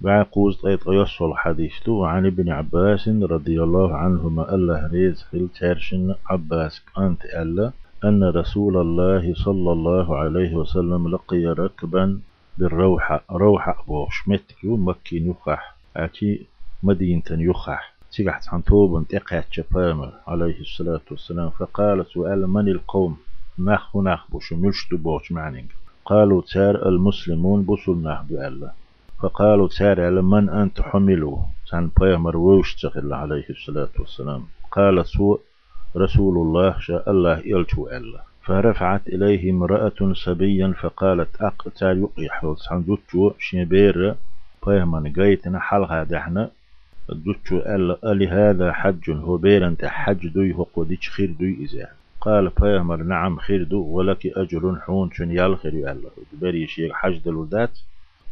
بعقوز طيط يصل حديث عن ابن عباس رضي الله عنهما الله ريز خل تارشن عباس أنت ألا أن رسول الله صلى الله عليه وسلم لقي ركبا بالروحة روحة بوش متكيو مكين يخح أتي مدينة يخح تيجحت عن توبن تقعت شفامر عليه الصلاة والسلام فقال سؤال من القوم؟ نخ نخ بوش ملشت بوش معنين قالوا تار المسلمون بوصل نخ الله فقالوا تار من أنت حملوا عن بيامر ووش عليه الصلاة والسلام. قال سوء رسول الله شاء الله يلتو الله فرفعت إليه امرأة سبيا فقالت أق تار يقيح عن دوتشو شنبير بيامن قيتنا حلقة دحنا دوتشو أل هذا حج؟ هو بيرن حج دوي هو قديش خير دوي إذا. قال بيامر نعم خير دو ولك أجر حون شن يالخير الله. بري شيخ حج دلودات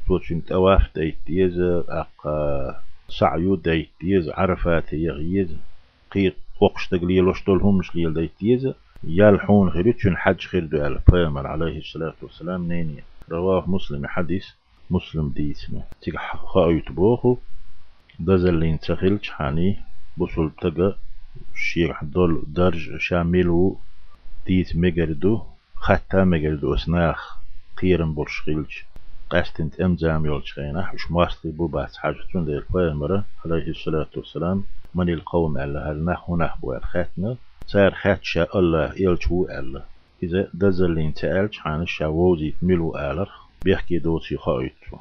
توشن تواف ديتيز أق سعيو ديتيز عرفات يغيز قيق وقش تقليل وشتولهم مش قيل ديتيز يالحون خيرتشن حج خير ألا بيامر عليه الصلاة والسلام نيني. رواه مسلم حديث مسلم ديسنا تيك خايت بوخو. دزلين تخيل حاني بوصل تقا شيخ دول درج شاملو. ديت مجردو خطا مجردو أسناخ. قيرن برشخيلج قاستنت امزام يولج خينا وش مارستي بو بات حاجتون دير مرة. عليه الصلاة والسلام. من القوم ألا؟ هل نحو نحبو الخاتنا سار خاتشا الله يلشو ألا. إذا دزلين تألش عن الشاوزي ملو آلر. بيحكي دوتي خايتو.